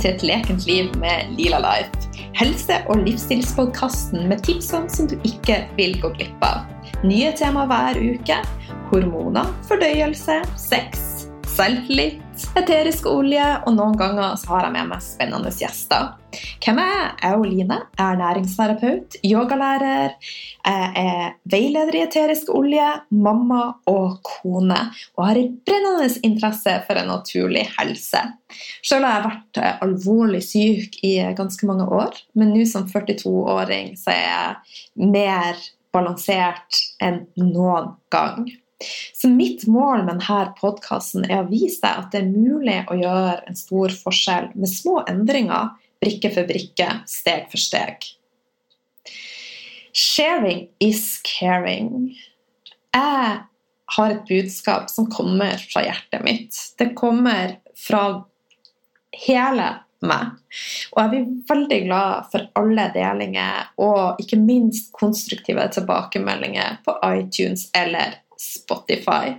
Til et lekent liv med Lila Life. Helse- og livsstilspodkasten med tipsene som du ikke vil gå glipp av. Nye tema hver uke. Hormoner, fordøyelse, sex, selvtillit, eterisk olje, og noen ganger så har jeg med meg spennende gjester. Hvem er jeg? Jeg er Line. Jeg er næringsterapeut, yogalærer, jeg er veileder i eterisk olje, mamma og kone. Og har en brennende interesse for en naturlig helse. Selv har jeg vært alvorlig syk i ganske mange år, men nå som 42-åring så er jeg mer balansert enn noen gang. Så mitt mål med denne podkasten er å vise deg at det er mulig å gjøre en stor forskjell med små endringer, brikke for brikke, steg for steg. Sharing is caring. Jeg har et budskap som kommer fra hjertet mitt. Det kommer fra hele meg. Og jeg blir veldig glad for alle delinger og ikke minst konstruktive tilbakemeldinger på iTunes eller Spotify.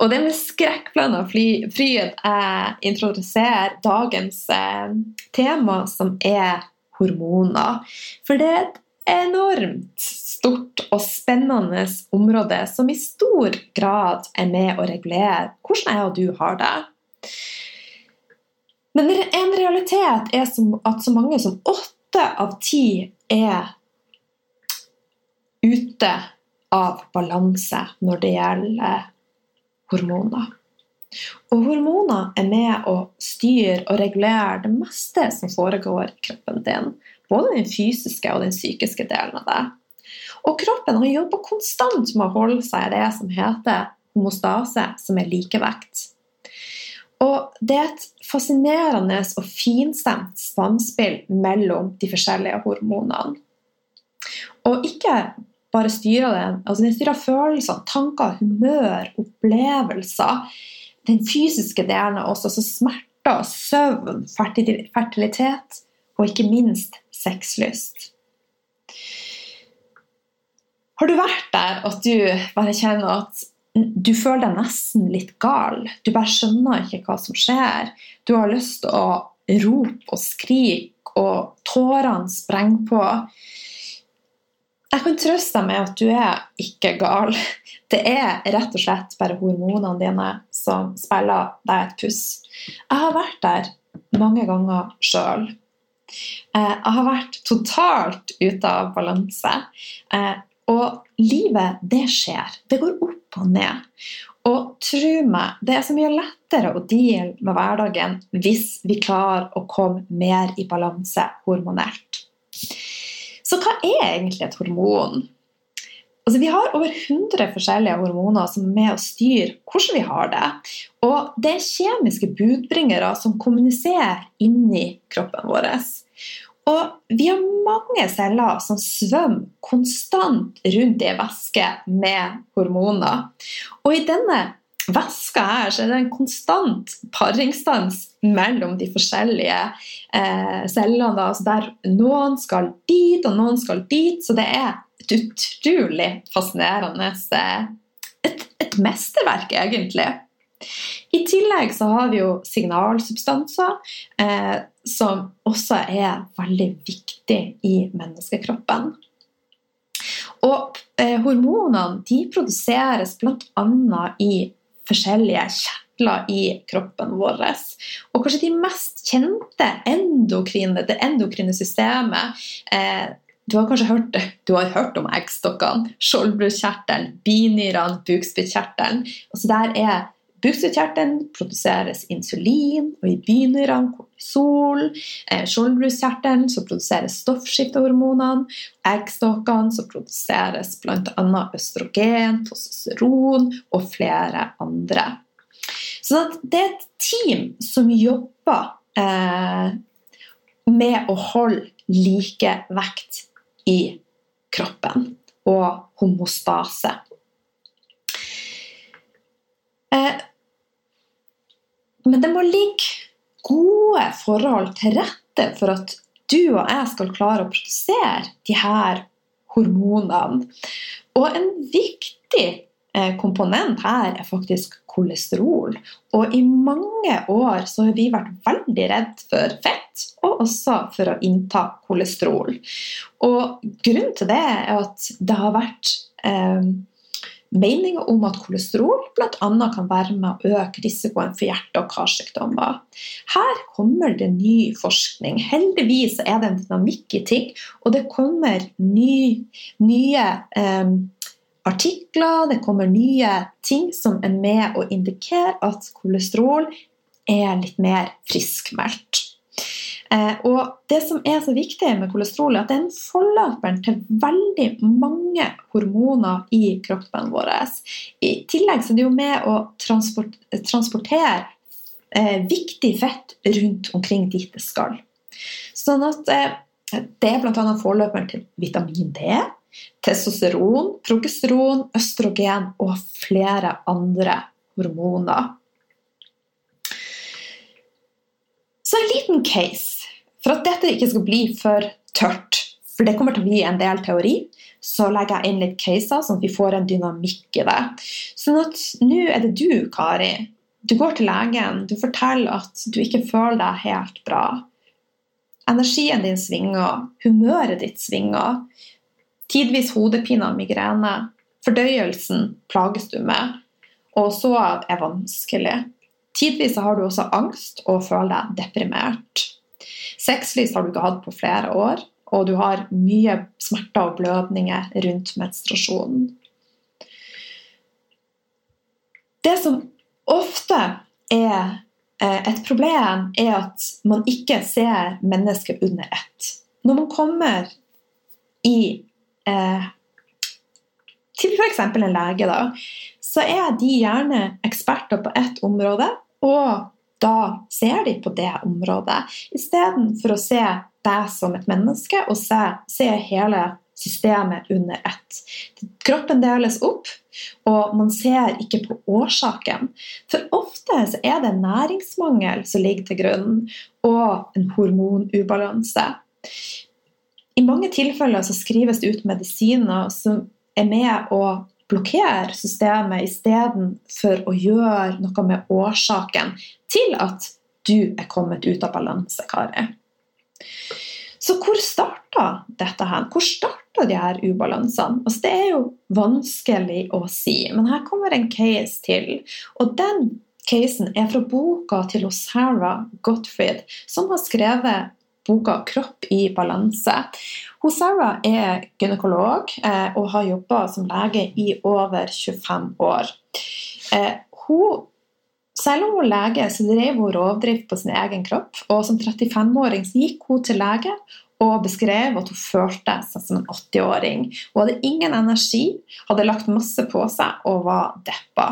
Og det er med skrekkblanda fryd jeg introduserer dagens eh, tema, som er hormoner. For det er et enormt stort og spennende område som i stor grad er med å regulere hvordan jeg og du har det. Men en realitet er at så mange som åtte av ti er ute av balanse når det gjelder hormoner. Og hormoner er med å styre og regulere det meste som foregår i kroppen din. Både den fysiske og den psykiske delen av det. Og kroppen har jobba konstant med å holde seg i det som heter homostase, som er likevekt. Og det er et fascinerende og finstemt samspill mellom de forskjellige hormonene. Og ikke bare styrer den. Altså den styrer følelser, tanker, humør, opplevelser. Den fysiske delen av oss, altså smerter, søvn, fertilitet og ikke minst sexlyst. Har du vært der at du bare kjenner at du føler deg nesten litt gal? Du bare skjønner ikke hva som skjer. Du har lyst til å rope og skrike, og tårene sprenger på. Jeg kan trøste deg med at du er ikke gal. Det er rett og slett bare hormonene dine som spiller deg et puss. Jeg har vært der mange ganger sjøl. Eh, jeg har vært totalt ute av balanse. Eh, og livet, det skjer. Det går opp og ned. Og tro meg, det er så mye lettere å deale med hverdagen hvis vi klarer å komme mer i balanse hormonelt. Så hva er egentlig et hormon? Altså, vi har over 100 forskjellige hormoner som er med å styre hvordan vi har det. Og det er kjemiske budbringere som kommuniserer inni kroppen vår. Og vi har mange celler som svømmer konstant rundt i væske med hormoner. Og i denne væska her så er det en konstant paringsdans mellom de forskjellige eh, cellene. Altså der noen skal dit, og noen skal dit. Så det er et utrolig fascinerende eh, et, et mesterverk, egentlig. I tillegg så har vi jo signalsubstanser, eh, som også er veldig viktig i menneskekroppen. Og eh, Hormonene de produseres bl.a. i forskjellige kjertler i kroppen vår. Og kanskje de mest kjente endokrine, det endokrine systemet eh, du har kanskje hørt, har hørt om eggstokkene, skjoldbruskkjertelen, binyrene, bukspyttkjertelen. Altså der er Bukspyttkjertelen produseres insulin, og i binyrene kortisol. Eh, Skjoldbruskkjertelen så produseres stoffskiftehormonene. Eggstokkene så produseres bl.a. østrogen, testosteron og flere andre. Så det er et team som jobber eh, med å holde like vekt i kroppen og homostase. Eh, men det må ligge gode forhold til rette for at du og jeg skal klare å produsere de her hormonene. Og en viktig eh, komponent her er faktisk kolesterol. Og i mange år så har vi vært veldig redd for fett, og også for å innta kolesterol. Og grunnen til det er at det har vært eh, meninger om at kolesterol bl.a. kan være med å øke risikoen for hjerte- og karsykdommer. Her kommer det ny forskning. Heldigvis er det en dynamikk i ting, og det kommer ny, nye eh, artikler, det kommer nye ting som er med å indikere at kolesterol er litt mer friskmeldt. Eh, og det som er så viktig med kolesterol, er at det er en forløperen til veldig mange hormoner i kroppen vår. I tillegg så er det jo med å transport, transportere eh, viktig fett rundt omkring dit det skal. Sånn at eh, det er bl.a. forløperen til vitamin D, testosteron, progesteron, østrogen og flere andre hormoner. Så en liten case. For at dette ikke skal bli for tørt, for det kommer til å bli en del teori, så legger jeg inn litt caser, sånn at vi får en dynamikk i det. Sånn at nå er det du, Kari. Du går til legen, du forteller at du ikke føler deg helt bra. Energien din svinger, humøret ditt svinger. Tidvis hodepine og migrene. Fordøyelsen plages du med, og så er vanskelig. Tidvis har du også angst og føler deg deprimert. Sexlys har du ikke hatt på flere år, og du har mye smerter og blødninger rundt menstruasjonen. Det som ofte er eh, et problem, er at man ikke ser mennesket under ett. Når man kommer i eh, til f.eks. en lege, da, så er de gjerne eksperter på ett område, og da ser de på det området, istedenfor å se deg som et menneske og se, se hele systemet under ett. Kroppen deles opp, og man ser ikke på årsaken. For ofte så er det næringsmangel som ligger til grunn, og en hormonubalanse. I mange tilfeller så skrives det ut medisiner som er med å blokkere systemet istedenfor å gjøre noe med årsaken til at du er kommet ut av balanse, Kari. Så hvor starta dette her? Hvor starta de her ubalansene? Altså, det er jo vanskelig å si, men her kommer en case til. Og den casen er fra boka til Sarah Gottfried, som har skrevet boka 'Kropp i balanse'. Sarah er gynekolog eh, og har jobba som lege i over 25 år. Eh, hun selv om hun lege, så drev hun rovdrift på sin egen kropp. Og som 35-åring gikk hun til lege og beskrev at hun følte seg som en 80-åring. Hun hadde ingen energi, hadde lagt masse på seg og var deppa.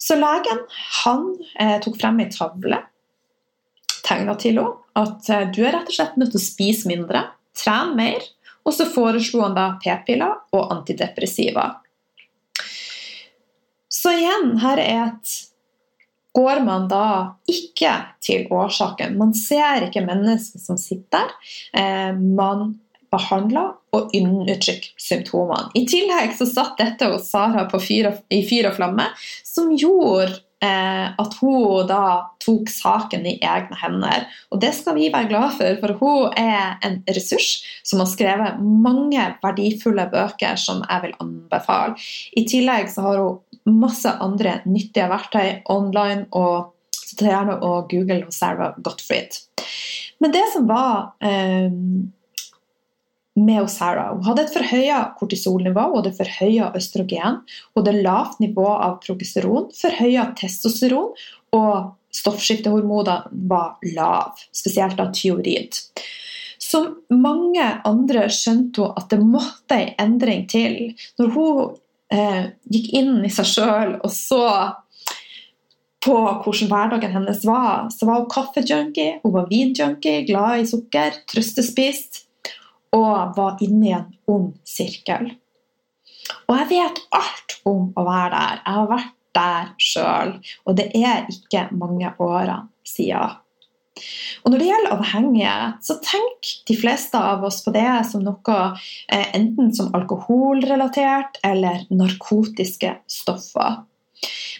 Så legen han eh, tok frem ei tavle, tegna til henne at eh, du er rett og slett nødt til å spise mindre, trene mer, og så foreslo han da p-piller og antidepressiva. Så igjen, her er et Går man da ikke til årsaken Man ser ikke mennesker som sitter der. Eh, man behandler og undertrykker symptomene. I tillegg så satt dette hos Sara og, i fyr og flamme, som gjorde at hun da tok saken i egne hender. Og det skal vi være glad for, for hun er en ressurs som har skrevet mange verdifulle bøker som jeg vil anbefale. I tillegg så har hun masse andre nyttige verktøy online, og så ta gjerne og google Sarah Gottfried. Men det som var eh, med Sarah Hun hadde et forhøya kortisolnivå, hun hadde forhøya østrogen, hun hadde lavt nivå av progesteron, forhøya testosteron, og stoffskiftehormonene var lav, spesielt av tyorid. Som mange andre skjønte hun at det måtte en endring til. Når hun eh, gikk inn i seg sjøl og så på hvordan hverdagen hennes var, så var hun kaffejunkie, hun var vinjunkie, glad i sukker, trøstespist og var inne i en ond sirkel. Og jeg vet alt om å være der. Jeg har vært der sjøl, og det er ikke mange årene siden. Og Når det gjelder avhengighet, så tenker de fleste av oss på det som noe eh, enten som alkoholrelatert eller narkotiske stoffer.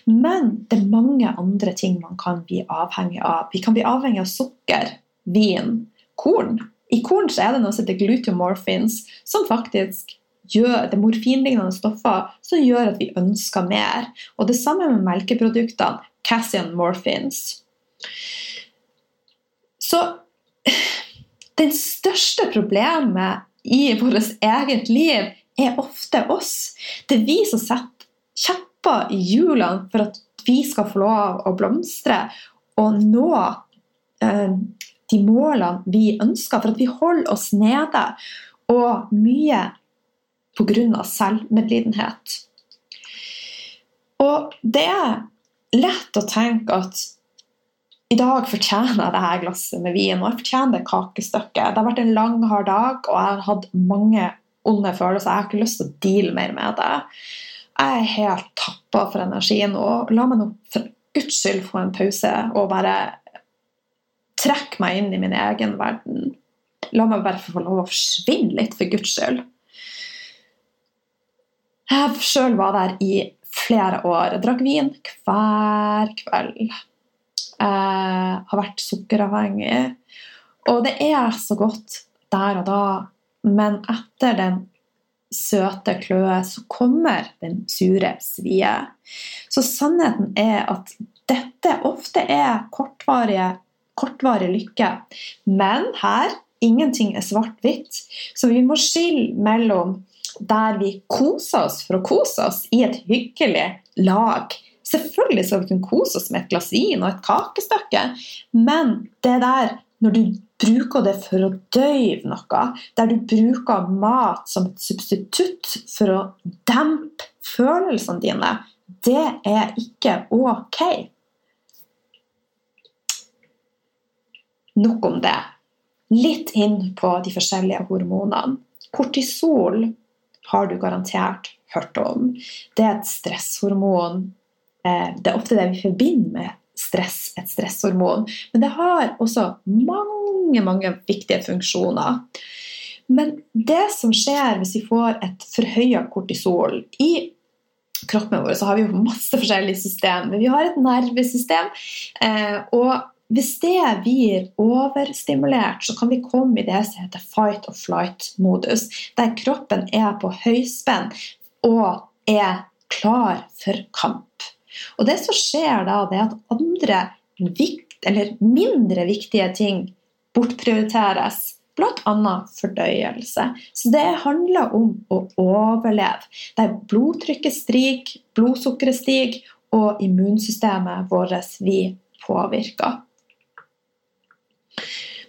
Men det er mange andre ting man kan bli avhengig av. Vi kan bli avhengig av sukker, vin, korn. I korn så er det noe som heter glutomorphins, som faktisk gjør, det morfinlignende stoffer som gjør at vi ønsker mer. Og det samme med melkeproduktene, cassian morphins. Så det største problemet i vårt eget liv er ofte oss. Det er vi som setter kjepper i hjulene for at vi skal få lov å blomstre og nå eh, de målene vi ønsker, for at vi holder oss nede. Og mye pga. selvmedlidenhet. Og det er lett å tenke at i dag fortjener jeg dette glasset med vin, og jeg fortjener det kakestykket. Det har vært en lang, hard dag, og jeg har hatt mange onde følelser. Jeg har ikke lyst til å deale mer med det. Jeg er helt tappa for energi nå. La meg nå for guds skyld få en pause og bare trekke meg inn i min egen verden. La meg bare få lov å forsvinne litt, for guds skyld. Jeg sjøl var der i flere år. Jeg drakk vin hver kveld. Jeg har vært sukkeravhengig. Og det er så godt der og da, men etter den søte kløe så kommer den sure svie. Så sannheten er at dette ofte er kortvarige, kortvarig lykke. Men her ingenting er svart-hvitt. Så vi må skille mellom der vi koser oss for å kose oss i et hyggelig lag. Selvfølgelig skal vi kunne kose oss med et glass vin og et kakestykke, men det der når du bruker det for å døyve noe, der du bruker mat som et substitutt for å dempe følelsene dine, det er ikke ok. Nok om det. Litt inn på de forskjellige hormonene. Kortisol har du garantert hørt om. Det er et stresshormon. Eh, det er ofte det vi forbinder med stress, et stresshormon. Men det har også mange, mange viktige funksjoner. Men det som skjer hvis vi får et forhøya kortisol i kroppen vår, så har vi jo masse forskjellige system. Men vi har et nervesystem. Eh, og hvis det blir overstimulert, så kan vi komme i det som heter fight or flight-modus, der kroppen er på høyspenn og er klar for kamp. Og det som skjer da, det er at andre vikt, eller mindre viktige ting bortprioriteres. Bl.a. fordøyelse. Så det handler om å overleve. Der blodtrykket stiger, blodsukkeret stiger, og immunsystemet vårt vi påvirka.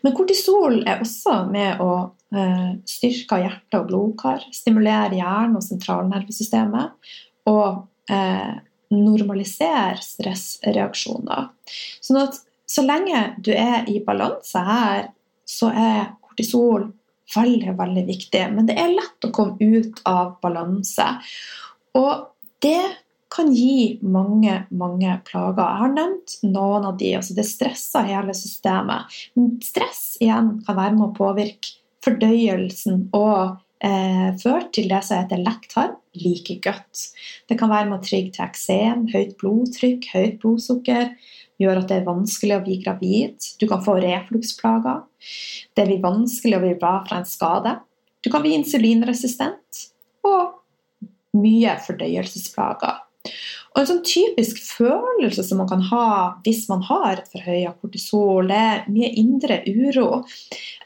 Men kortisol er også med å eh, styrke hjerte og blodkar, stimulere hjernen og sentralnervesystemet og eh, normalisere stressreaksjoner. Sånn at så lenge du er i balanse her, så er kortisol veldig, veldig viktig. Men det er lett å komme ut av balanse. Og det kan gi mange, mange plager. Jeg har nevnt noen av de. altså Det stresser hele systemet. Men stress igjen kan være med å påvirke fordøyelsen og eh, føre til det som heter lekktarm, like godt. Det kan være med å trygge til eksem, høyt blodtrykk, høyt blodsukker. Gjør at det er vanskelig å bli gravid. Du kan få refluksplager. Det blir vanskelig å bli bra fra en skade. Du kan bli insulinresistent. Og mye fordøyelsesplager. Og En sånn typisk følelse som man kan ha hvis man har et forhøya kortisol, det er mye indre uro.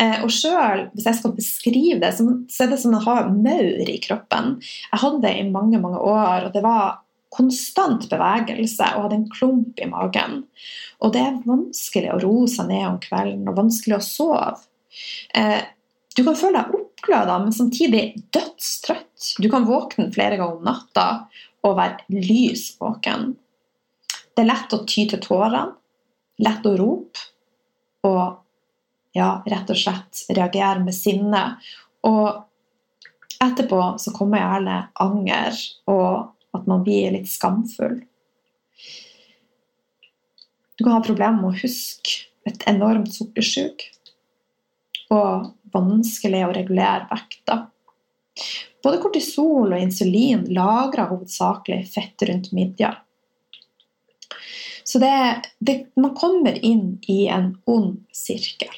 Eh, og selv, hvis jeg skal beskrive det, så er det som å ha maur i kroppen. Jeg hadde det i mange, mange år, og det var konstant bevegelse og hadde en klump i magen. Og det er vanskelig å roe seg ned om kvelden og vanskelig å sove. Eh, du kan føle deg oppgløda, men samtidig dødstrøtt. Du kan våkne flere ganger om natta og være lys våken. Det er lett å ty til tårene, lett å rope og ja, rett og slett reagere med sinne. Og etterpå så kommer gjerne anger og at man blir litt skamfull. Du kan ha problemer med å huske et enormt sukkersyk og vanskelig å regulere vekta. Både kortisol og insulin lagrer hovedsakelig fett rundt midja. Så det, det, man kommer inn i en ond sirkel.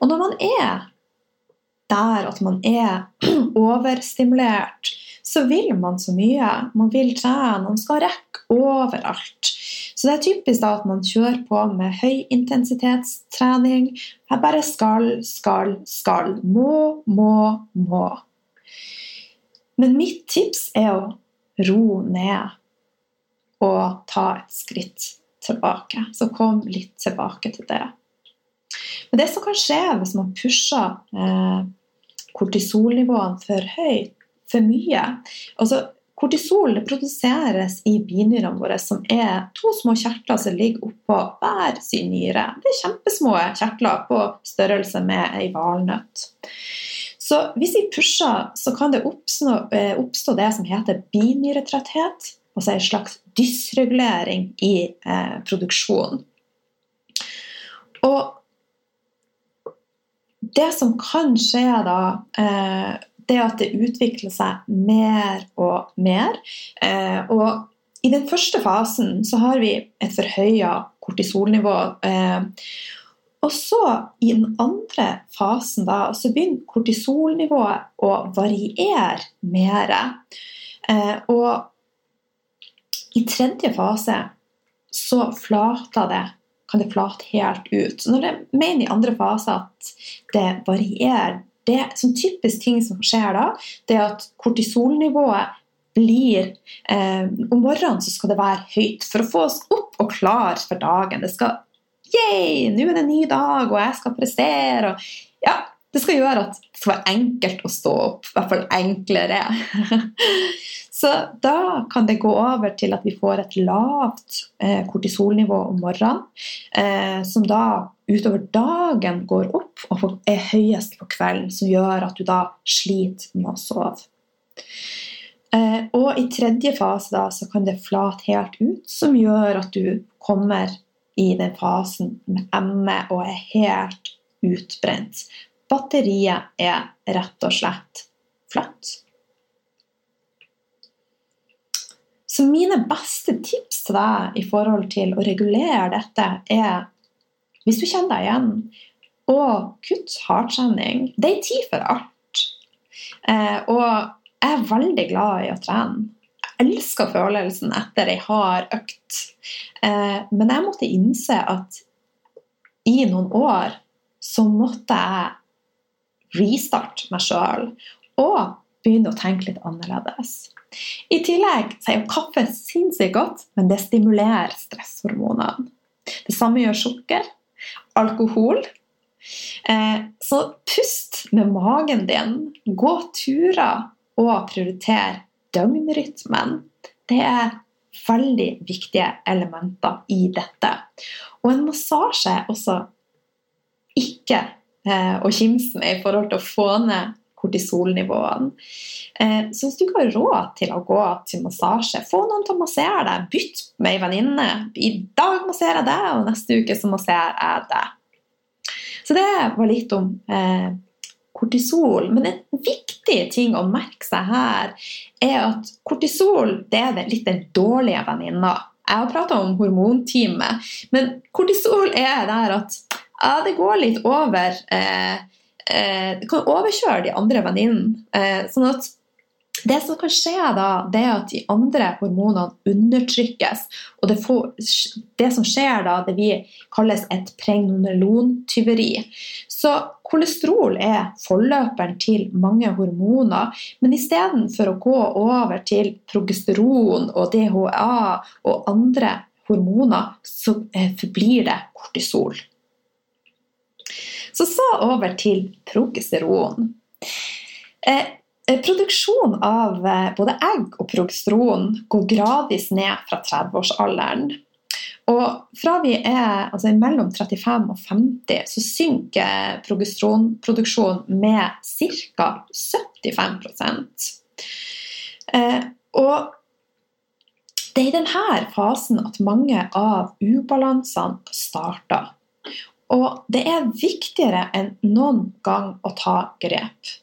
Og når man er der at man er overstimulert, så vil man så mye. Man vil trene, man skal rekke overalt. Så det er typisk da at man kjører på med høyintensitetstrening. Jeg bare skal, skal, skal. Må, må, må. Men mitt tips er å ro ned og ta et skritt tilbake. Så kom litt tilbake til det. Men det som kan skje hvis man pusher eh, kortisolnivåene for høyt, for mye altså, Kortisol produseres i binyrene våre, som er to små kjertler som ligger oppå hver sin nyre. Det er kjempesmå kjertler på størrelse med ei valnøtt. Så hvis vi pusher, så kan det oppstå, eh, oppstå det som heter binyretretthet. Altså en slags dysregulering i eh, produksjonen. Og det som kan skje da, eh, det at det utvikler seg mer og mer. Eh, og i den første fasen så har vi et forhøya kortisolnivå. Eh, og så i den andre fasen da, så begynner kortisolnivået å variere mer. Og i tredje fase så flater det kan det flate helt ut. Så når det mener i andre fase at det varierer det som typisk ting som skjer da, det er at kortisolnivået blir eh, Om morgenen så skal det være høyt for å få oss opp og klar for dagen. Det skal Yeah! Nå er det en ny dag, og jeg skal prestere. Og, ja, det skal gjøre at det skal være enkelt å stå opp. I hvert fall enklere. Så da kan det gå over til at vi får et lavt eh, kortisolnivå om morgenen, eh, som da utover dagen går opp og er høyest på kvelden, som gjør at du da sliter med å sove. Eh, og i tredje fase da, så kan det flate helt ut, som gjør at du kommer i den fasen med ME og er helt utbrent. Batteriet er rett og slett flatt. Så mine beste tips til deg i forhold til å regulere dette, er hvis du kjenner deg igjen, Og kutt hardtrening. Det er tid for alt. Eh, og jeg er veldig glad i å trene. Jeg elsker følelsen etter ei hard økt. Eh, men jeg måtte innse at i noen år så måtte jeg restarte meg sjøl og begynne å tenke litt annerledes. I tillegg så er jo kaffe sinnssykt godt, men det stimulerer stresshormonene. Det samme gjør sukker, alkohol. Eh, så pust med magen din, gå turer og prioriter døgnrytmen. Det er veldig viktige elementer i dette. Og en massasje er også ikke eh, å kimse med i forhold til å få ned kortisolnivåene. Eh, så hvis du ikke har råd til å gå til massasje, få noen til å massere deg. Bytt med ei venninne. I dag masserer jeg deg, og neste uke så masserer jeg deg. Så det var litt om eh, kortisol. Men en viktig ting å merke seg her er at kortisol det er litt den dårlige venninna. Jeg har prata om hormontime, men kortisol er der at ja, det går litt over eh, eh, kan overkjøre de andre venninnene. Eh, sånn at det som kan skje da, det er at de andre hormonene undertrykkes. Og det, får, det som skjer da, det vi kalles et pregnonolontyveri. Så kolesterol er forløperen til mange hormoner. Men istedenfor å gå over til progesteron og DHA og andre hormoner, så eh, forblir det kortisol. Så så over til progesteron. Eh, eh Produksjon av eh, både egg og progesteron går gradvis ned fra 30-årsalderen. Og fra vi er altså mellom 35 og 50, så synker progesteronproduksjonen med ca. 75 eh, Og det er i denne fasen at mange av ubalansene starter. Og det er viktigere enn noen gang å ta grep.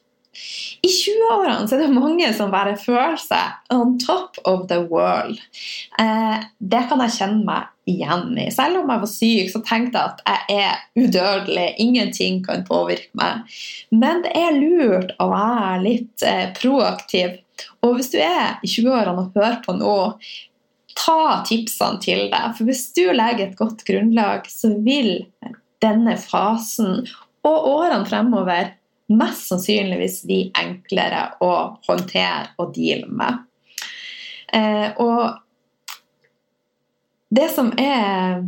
I 20-årene er det mange som bare føler seg on top of the world. Eh, det kan jeg kjenne meg igjen i. Selv om jeg var syk, så tenkte jeg at jeg er udødelig. Ingenting kan påvirke meg. Men det er lurt å være litt eh, proaktiv. Og hvis du er i 20-årene og hører på nå, ta tipsene til deg. For hvis du legger et godt grunnlag, så vil denne fasen og årene fremover mest sannsynligvis bli enklere å håndtere og deale med. Eh, og det som er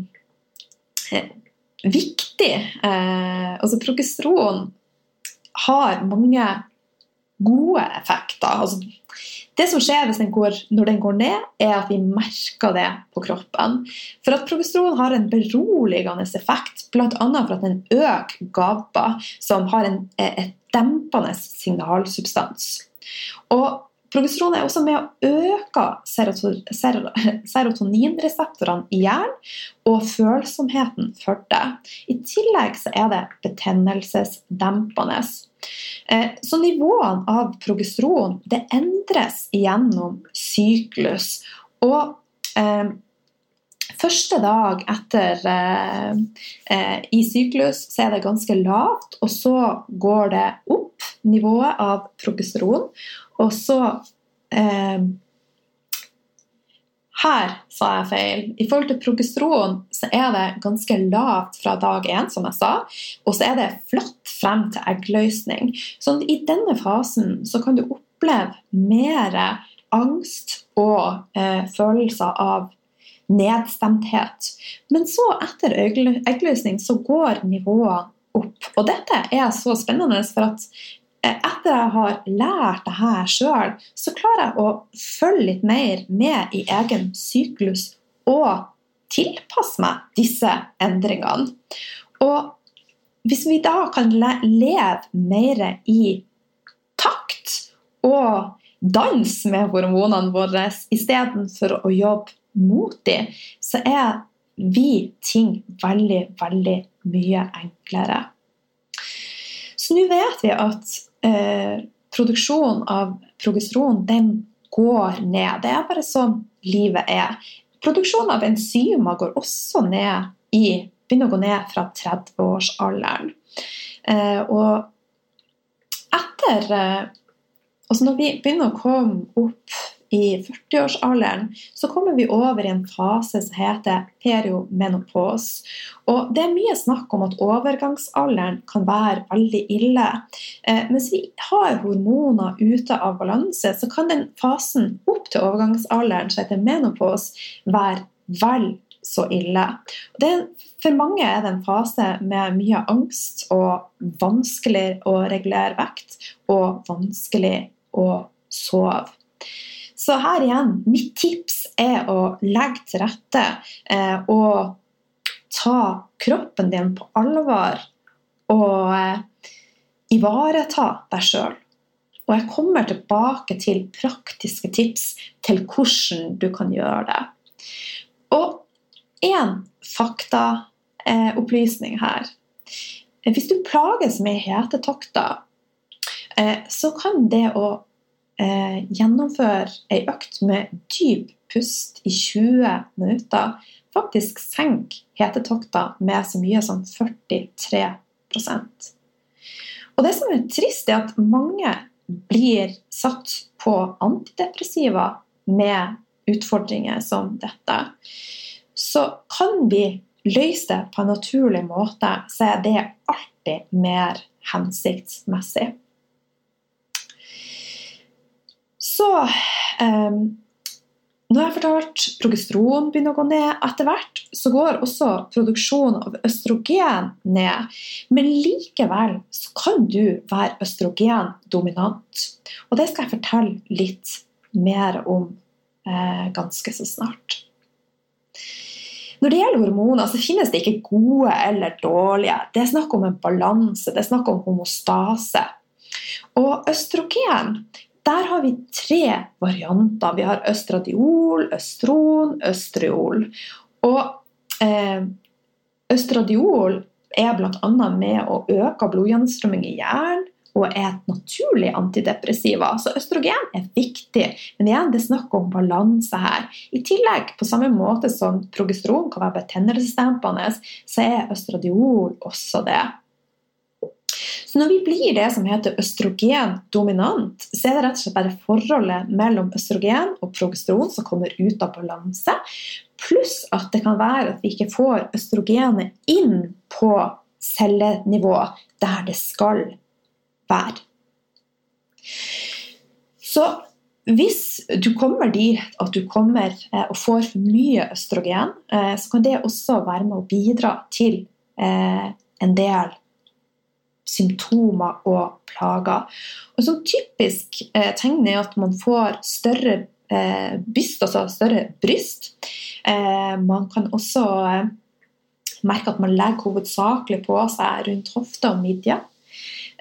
eh, viktig eh, Altså progesteron har mange gode effekter. Altså, det som skjer den går, når den går ned, er at vi merker det på kroppen. For at progesteron har en beroligende effekt, bl.a. for at den øker GABA, som har en, et dempende signalsubstans. Og progesteron er også med å øke serotoninreseptorene i hjernen og følsomheten for det. I tillegg så er det betennelsesdempende. Eh, så nivåene av progesteron det endres gjennom syklus. Og eh, første dag etter eh, eh, i syklus så er det ganske lavt, og så går det opp nivået av progesteron. Og så eh, her sa jeg feil. I forhold til progesteron så er det ganske lavt fra dag én, som jeg sa. Og så er det flatt frem til eggløsning. Så i denne fasen så kan du oppleve mer angst og eh, følelser av nedstemthet. Men så, etter eggløsning, så går nivået opp. Og dette er så spennende, for at etter jeg har lært det her sjøl, så klarer jeg å følge litt mer med i egen syklus og tilpasse meg disse endringene. Og hvis vi da kan leve mer i takt og danse med hormonene våre istedenfor å jobbe mot så er vi ting veldig, veldig mye enklere. Så nå vet vi at eh, produksjonen av progesteron den går ned. Det er bare sånn livet er. Produksjonen av enzymer går også ned i, begynner å gå ned fra 30-årsalderen. Eh, og etter eh, altså Når vi begynner å komme opp i 40-årsalderen, så kommer vi over i en fase som heter periomenopos. Og det er mye snakk om at overgangsalderen kan være veldig ille. Eh, mens vi har hormoner ute av balanse, så kan den fasen opp til overgangsalderen, som heter menopos, være vel så ille. Det, for mange er det en fase med mye angst og vanskelig å regulere vekt og vanskelig å sove. Så her igjen, mitt tips er å legge til rette eh, og ta kroppen din på alvor og eh, ivareta deg sjøl. Og jeg kommer tilbake til praktiske tips til hvordan du kan gjøre det. Og én faktaopplysning her. Hvis du plages med hetetokter, eh, så kan det å eh, gjennomføre ei økt med dyp pust i 20 minutter, faktisk senk hetetokter med så mye som 43% Og det som er trist, er at mange blir satt på antidepressiva med utfordringer som dette. Så kan vi løse det på en naturlig måte, så er det alltid mer hensiktsmessig. Så um, har jeg fortalt progesteron begynner å gå ned etter hvert, så går også produksjonen av østrogen ned. Men likevel så kan du være østrogendominant. Og det skal jeg fortelle litt mer om eh, ganske så snart. Når det gjelder hormoner, så finnes det ikke gode eller dårlige. Det er snakk om en balanse, det er snakk om homostase. Og østrogen der har vi tre varianter. Vi har østradiol, østron, østriol. Og eh, østradiol er bl.a. med å øke blodgjennomstrømming i hjernen og er et naturlig antidepressiva. Så østrogen er viktig, men igjen, det er snakk om balanse her. I tillegg, på samme måte som progesteron kan være betennelsesdempende, så er østradiol også det. Så når vi blir det som heter østrogendominant, så er det rett og slett bare forholdet mellom østrogen og progesteron som kommer ut av balanse, pluss at det kan være at vi ikke får østrogenet inn på cellenivå der det skal være. Så hvis du kommer dit at du kommer eh, og får for mye østrogen, eh, så kan det også være med å bidra til eh, en del symptomer og plager. Og så typisk tegn er at man får større byst, altså større bryst. Man kan også merke at man legger hovedsakelig på seg rundt hofte og midje.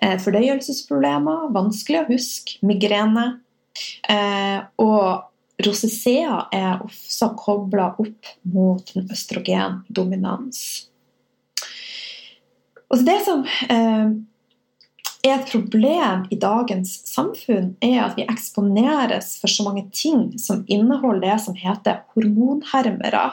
Eh, fordøyelsesproblemer, vanskelig å huske, migrene. Eh, og rosacea er også kobla opp mot en østrogendominans. Og det som eh, er et problem i dagens samfunn, er at vi eksponeres for så mange ting som inneholder det som heter hormonhermere.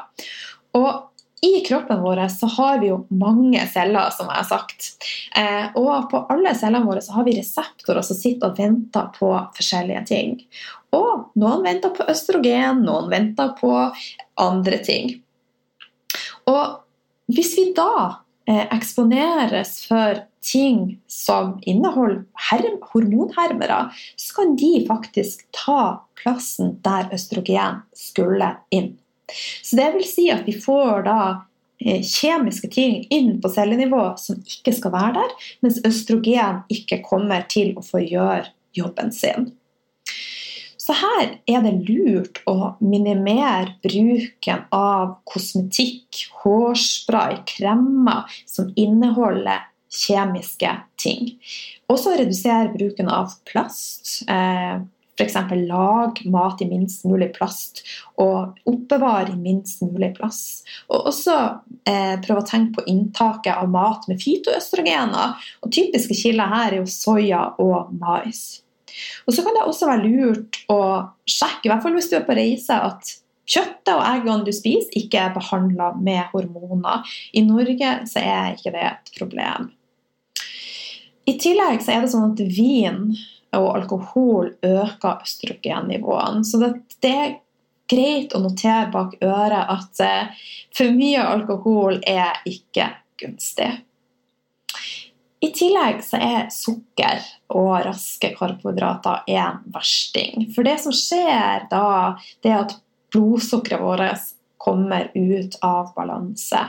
Og i kroppen vår så har vi jo mange celler, som jeg har sagt. Eh, og på alle cellene våre så har vi reseptorer som sitter og venter på forskjellige ting. Og noen venter på østrogen, noen venter på andre ting. Og hvis vi da eksponeres for ting som inneholder hormonhermere, så kan de faktisk ta plassen der østrogen skulle inn. Så det vil si at vi får da eh, kjemiske ting inn på cellenivå som ikke skal være der, mens østrogen ikke kommer til å få gjøre jobben sin. Så her er det lurt å minimere bruken av kosmetikk, hårspray, kremmer som inneholder kjemiske ting. Også redusere bruken av plast. Eh, F.eks. lag mat i minst mulig plast og oppbevare i minst mulig plass. Og også eh, prøve å tenke på inntaket av mat med fytoøstrogener. Og typiske kilder her er jo soya og mais. Og så kan det også være lurt å sjekke, i hvert fall hvis du er på reise, at kjøttet og eggene du spiser, ikke er behandla med hormoner. I Norge så er ikke det et problem. I tillegg så er det sånn at vin og alkohol øker østrogennivåene. Så det, det, er greit å notere bak øret at eh, for mye alkohol er ikke gunstig. I tillegg så er sukker og raske karbohydrater en versting. For det som skjer da, det er at blodsukkeret vårt kommer ut av balanse.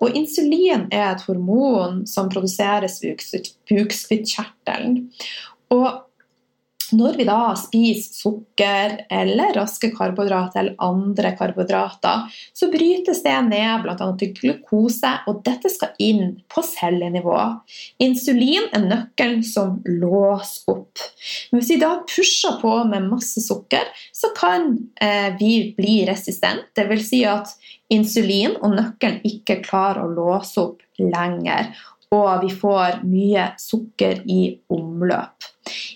Og insulin er et hormon som produseres i bukspyttkjertelen. Og når vi da spiser sukker eller raske karbohydrater eller andre karbohydrater, så brytes det ned bl.a. til glukose, og dette skal inn på cellenivå. Insulin er nøkkelen som låser opp. Men hvis vi da pusher på med masse sukker, så kan eh, vi bli resistent. Dvs. Si at insulin og nøkkelen ikke klarer å låse opp lenger og vi får mye sukker i omløp.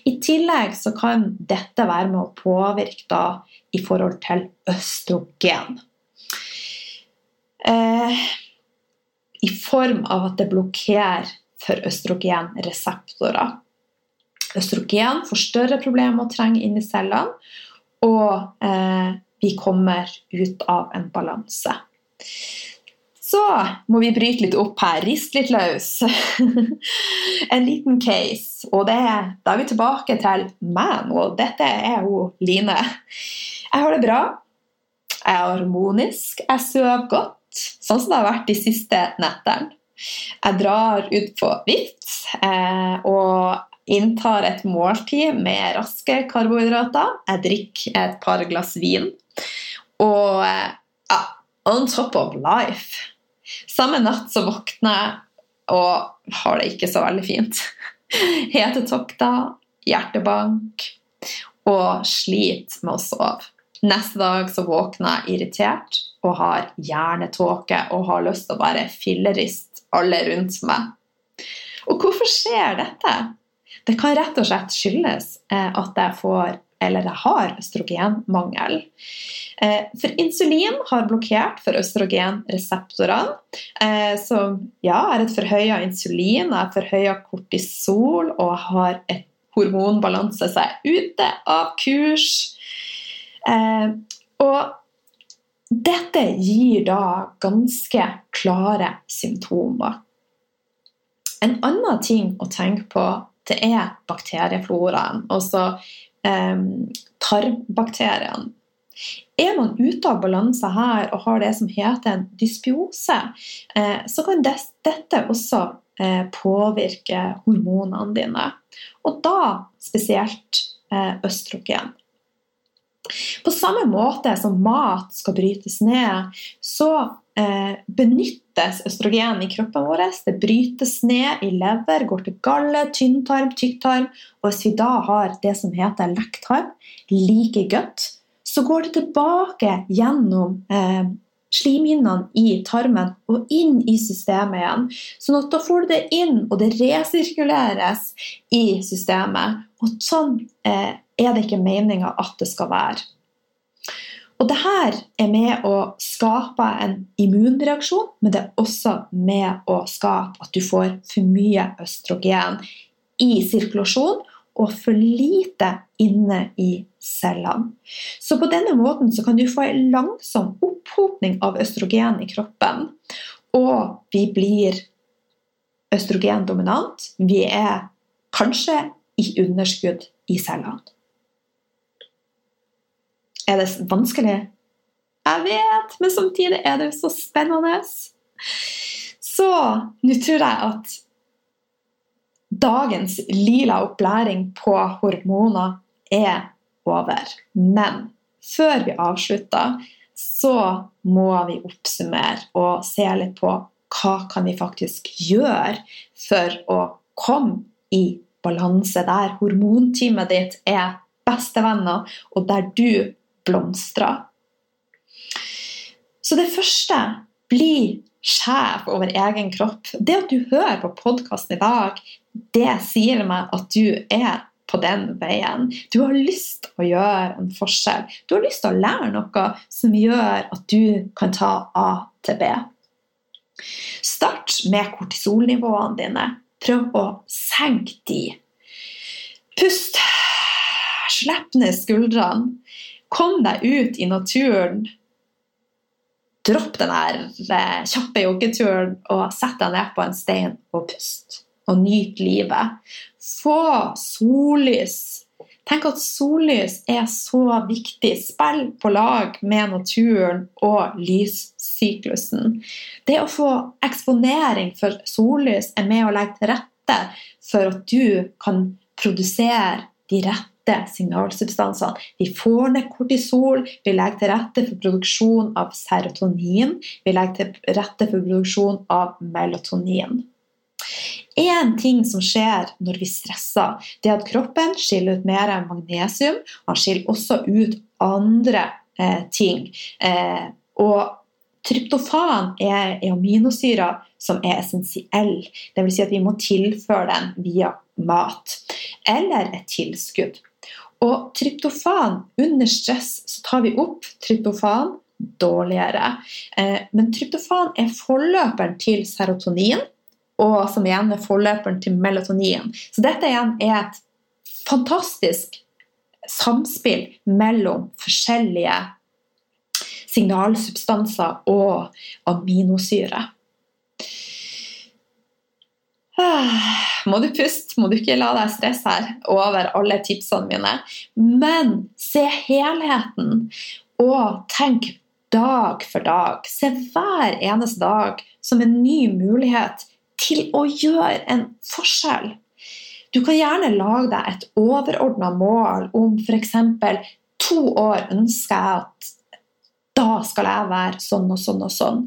I tillegg så kan dette være med å påvirke da i forhold til østrogen. Eh, I form av at det blokkerer for østrogenreseptorer. Østrogen får større problemer med å trenge inn i cellene, og eh, vi kommer ut av en balanse. Så må vi bryte litt opp her, riste litt løs. en liten case. Og det, da er vi tilbake til meg nå. Dette er jo Line. Jeg har det bra. Jeg er harmonisk. Jeg sover godt, sånn som det har vært de siste nettene. Jeg drar ut på vift eh, og inntar et måltid med raske karbohydrater. Jeg drikker et par glass vin. Og eh, ja, on top of life. Samme natt så våkner jeg og har det ikke så veldig fint. Hetetokter, hjertebank og sliter med å sove. Neste dag så våkner jeg irritert og har hjernetåke og har lyst til å bare filleriste alle rundt meg. Og hvorfor skjer dette? Det kan rett og slett skyldes eh, at jeg får eller jeg har østrogenmangel. Eh, for insulin har blokkert for østrogenreseptorene. Eh, som ja, er et forhøya insulin, er forhøya kortisol og har et hormonbalanse er ute av kurs. Eh, og dette gir da ganske klare symptomer. En annen ting å tenke på, det er bakteriefloraen. Altså eh, tarmbakteriene. Er man ute av balanse her og har det som heter en dysbiose, eh, så kan dette også eh, påvirke hormonene dine. Og da spesielt eh, østrogen. På samme måte som mat skal brytes ned, så benyttes østrogen i kroppen vår. Det brytes ned i lever, går til galle, tynntarm, tykktarm. Og hvis vi da har det som heter lekktarm, like godt, så går det tilbake gjennom eh, slimhinnene i tarmen og inn i systemet igjen. Sånn at da får du det inn, og det resirkuleres i systemet. Og sånn eh, er det ikke meninga at det skal være. Og det her er med å skape en immunreaksjon, men det er også med å skape at du får for mye østrogen i sirkulasjon og for lite inne i cellene. Så på denne måten kan du få en langsom opphopning av østrogen i kroppen. Og vi blir østrogendominant. Vi er kanskje i underskudd i cellene. Er det vanskelig? Jeg vet, men samtidig er det så spennende. Så nå tror jeg at dagens lila opplæring på hormoner er over. Men før vi avslutter, så må vi oppsummere og se litt på hva kan vi faktisk gjøre for å komme i balanse der hormonteamet ditt er bestevenner, og der du blomstrer. Så det første bli sjef over egen kropp. Det at du hører på podkasten i dag, det sier meg at du er på den veien. Du har lyst til å gjøre en forskjell. Du har lyst til å lære noe som gjør at du kan ta A til B. Start med kortisolnivåene dine. Prøv å senke de. Pust. Slipp ned skuldrene. Kom deg ut i naturen. Dropp den der eh, kjappe joggeturen og sett deg ned på en stein og pust. Og nyt livet. Få sollys. Tenk at sollys er så viktig. Spill på lag med naturen og lyssyklusen. Det å få eksponering for sollys er med å legge til rette for at du kan produsere de rette signalsubstansene. Vi får ned kortisol, vi legger til rette for produksjon av serotonin, vi legger til rette for produksjon av melatonin. En ting som skjer når vi stresser, det er at kroppen skiller ut mer magnesium. Han skiller også ut andre eh, ting. Eh, og tryptofan er aminosyrer som er essensielle. Dvs. Si at vi må tilføre den via mat eller et tilskudd. Og tryptofan Under stress så tar vi opp tryptofan dårligere. Eh, men tryptofan er forløperen til serotonin, og som igjen er forløperen til melatonin. Så dette igjen er et fantastisk samspill mellom forskjellige signalsubstanser og aminosyre. Må du puste, må du ikke la deg stresse her over alle tipsene mine. Men se helheten, og tenk dag for dag. Se hver eneste dag som en ny mulighet til å gjøre en forskjell. Du kan gjerne lage deg et overordna mål om f.eks. to år ønsker jeg at da skal jeg være sånn og sånn og sånn.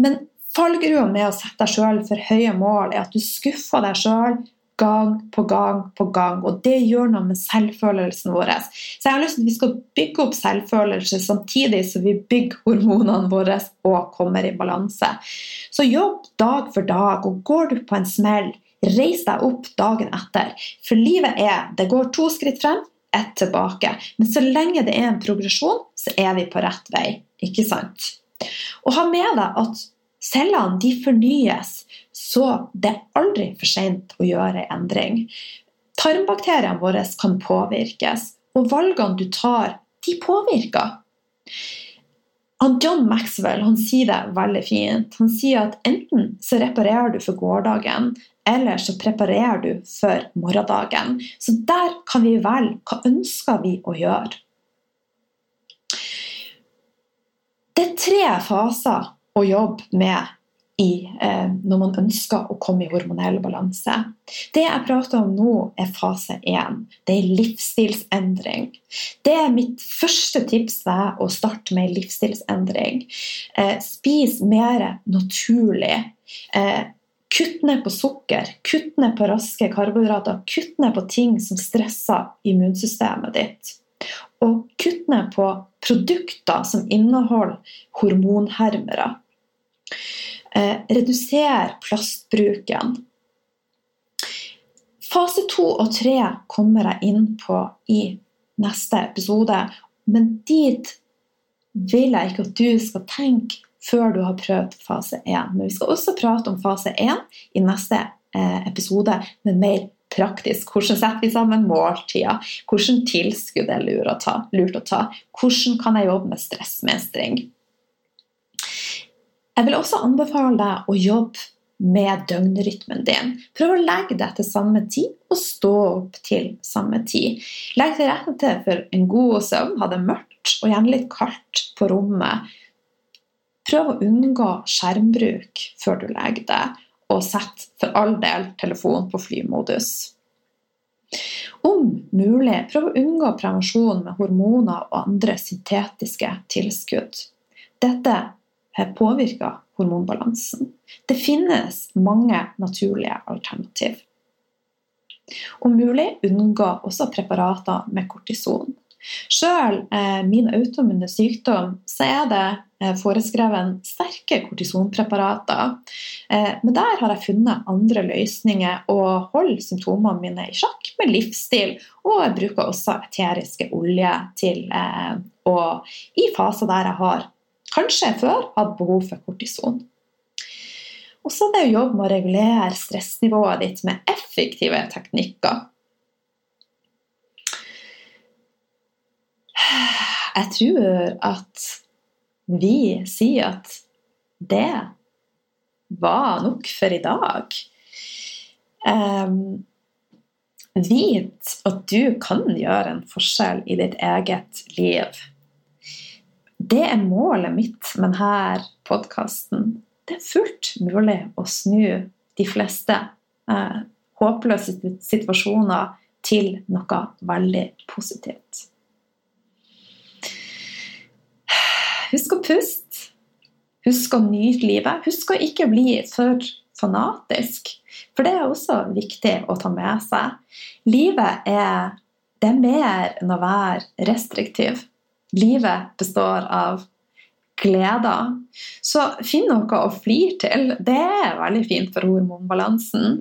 Men Fallgrua med å sette deg sjøl for høye mål er at du skuffer deg sjøl gang på gang på gang. Og det gjør noe med selvfølelsen vår. Så jeg har lyst til at vi skal bygge opp selvfølelse samtidig som vi bygger hormonene våre og kommer i balanse. Så jobb dag for dag, og går du på en smell, reis deg opp dagen etter. For livet er Det går to skritt frem, ett tilbake. Men så lenge det er en progresjon, så er vi på rett vei. Ikke sant? Og ha med deg at cellene de fornyes, så det er aldri for sent å gjøre endring. Tarmbakteriene våre kan påvirkes, og valgene du tar, de påvirker. John Maxwell han sier det veldig fint. Han sier at enten så reparerer du for gårsdagen, eller så preparerer du for morgendagen. Så der kan vi velge hva ønsker vi å gjøre. Det er tre faser å jobbe med i, eh, når man ønsker å komme i hormonell balanse. Det jeg prater om nå, er fase 1. Det er livsstilsendring. Det er mitt første tips ved å starte med livsstilsendring. Eh, spis mer naturlig. Eh, kutt ned på sukker, kutt ned på raske karbohydrater, kutt ned på ting som stresser immunsystemet ditt. Og kutte ned på produkter som inneholder hormonhermere. Eh, redusere plastbruken. Fase to og tre kommer jeg inn på i neste episode. Men dit vil jeg ikke at du skal tenke før du har prøvd fase 1. Men vi skal også prate om fase 1 i neste eh, episode, men mer praktisk. Hvordan setter vi sammen måltider? Hvordan tilskudd er lurt å ta? Lurt å ta? Hvordan kan jeg jobbe med stressmestring? Jeg vil også anbefale deg å jobbe med døgnrytmen din. Prøv å legge deg til samme tid og stå opp til samme tid. Legg til rette for en god søvn. Ha det mørkt og gjerne litt kaldt på rommet. Prøv å unngå skjermbruk før du legger deg, og sett for all del telefonen på flymodus. Om mulig, prøv å unngå prevensjon med hormoner og andre syntetiske tilskudd. Dette påvirker hormonbalansen. Det finnes mange naturlige alternativ. Om mulig unngå også preparater med kortison. Selv eh, min autoimmune sykdom så er det foreskreven foreskrevet sterke kortisonpreparater. Eh, men der har jeg funnet andre løsninger og holder symptomene mine i sjakk med livsstil. Og jeg bruker også eteriske oljer til eh, og i faser der jeg har kanskje før hatt behov for kortison. Og så er det jo jobb med å regulere stressnivået ditt med effektive teknikker. Jeg tror at vi sier at det var nok for i dag. Um, vit at du kan gjøre en forskjell i ditt eget liv. Det er målet mitt med denne podkasten. Det er fullt mulig å snu de fleste eh, håpløse situasjoner til noe veldig positivt. Husk å puste. Husk å nyte livet. Husk å ikke bli for fanatisk. For det er også viktig å ta med seg. Livet er, det er mer enn å være restriktiv. Livet består av gleder. Så finn noe å flire til. Det er veldig fint for hormonbalansen.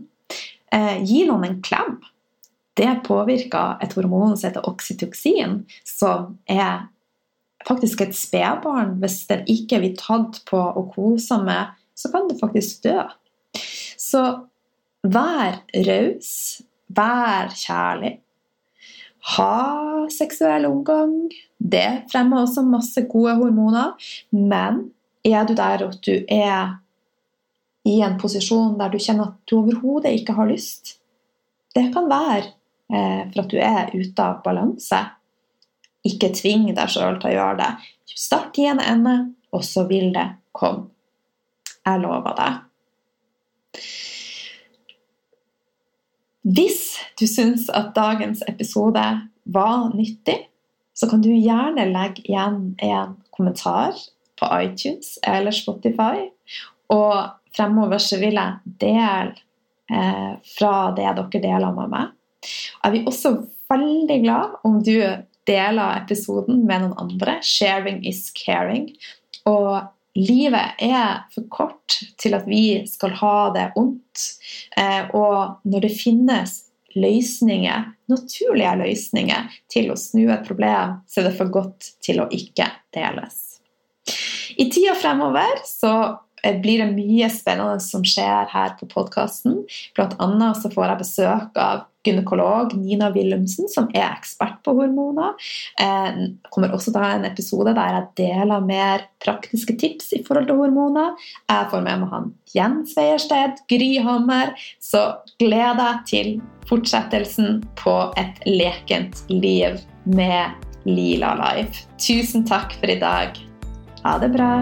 Eh, gi noen en klem. Det påvirker et hormon som heter oksytoksin, som er faktisk et spedbarn. Hvis den ikke blir tatt på og kosa med, så kan det faktisk dø. Så vær raus, vær kjærlig. Ha seksuell omgang. Det fremmer også masse gode hormoner. Men er du der at du er i en posisjon der du kjenner at du overhodet ikke har lyst Det kan være eh, for at du er ute av balanse. Ikke tving deg sjøl til å gjøre det. Start i en ende, og så vil det komme. Jeg lover deg. Hvis du syns at dagens episode var nyttig, så kan du gjerne legge igjen en kommentar på iTunes eller Spotify. Og fremover så vil jeg dele eh, fra det dere deler med meg. Jeg blir også veldig glad om du deler episoden med noen andre. Sharing is caring. Og livet er for kort til at vi skal ha det ondt. Eh, og når det finnes løsninger, naturlige løsninger til å snu et problem, så er det for godt til å ikke deles. I tida fremover så Eh, blir det mye spennende som skjer her på podkasten. Blant annet så får jeg besøk av gynekolog Nina Willumsen, som er ekspert på hormoner. Jeg eh, kommer også til å ha en episode der jeg deler mer praktiske tips i forhold til hormoner. Jeg får med meg han Jens Weiersted, Gry Hammer. Så gled deg til fortsettelsen på et lekent liv med Lila Life. Tusen takk for i dag. Ha det bra.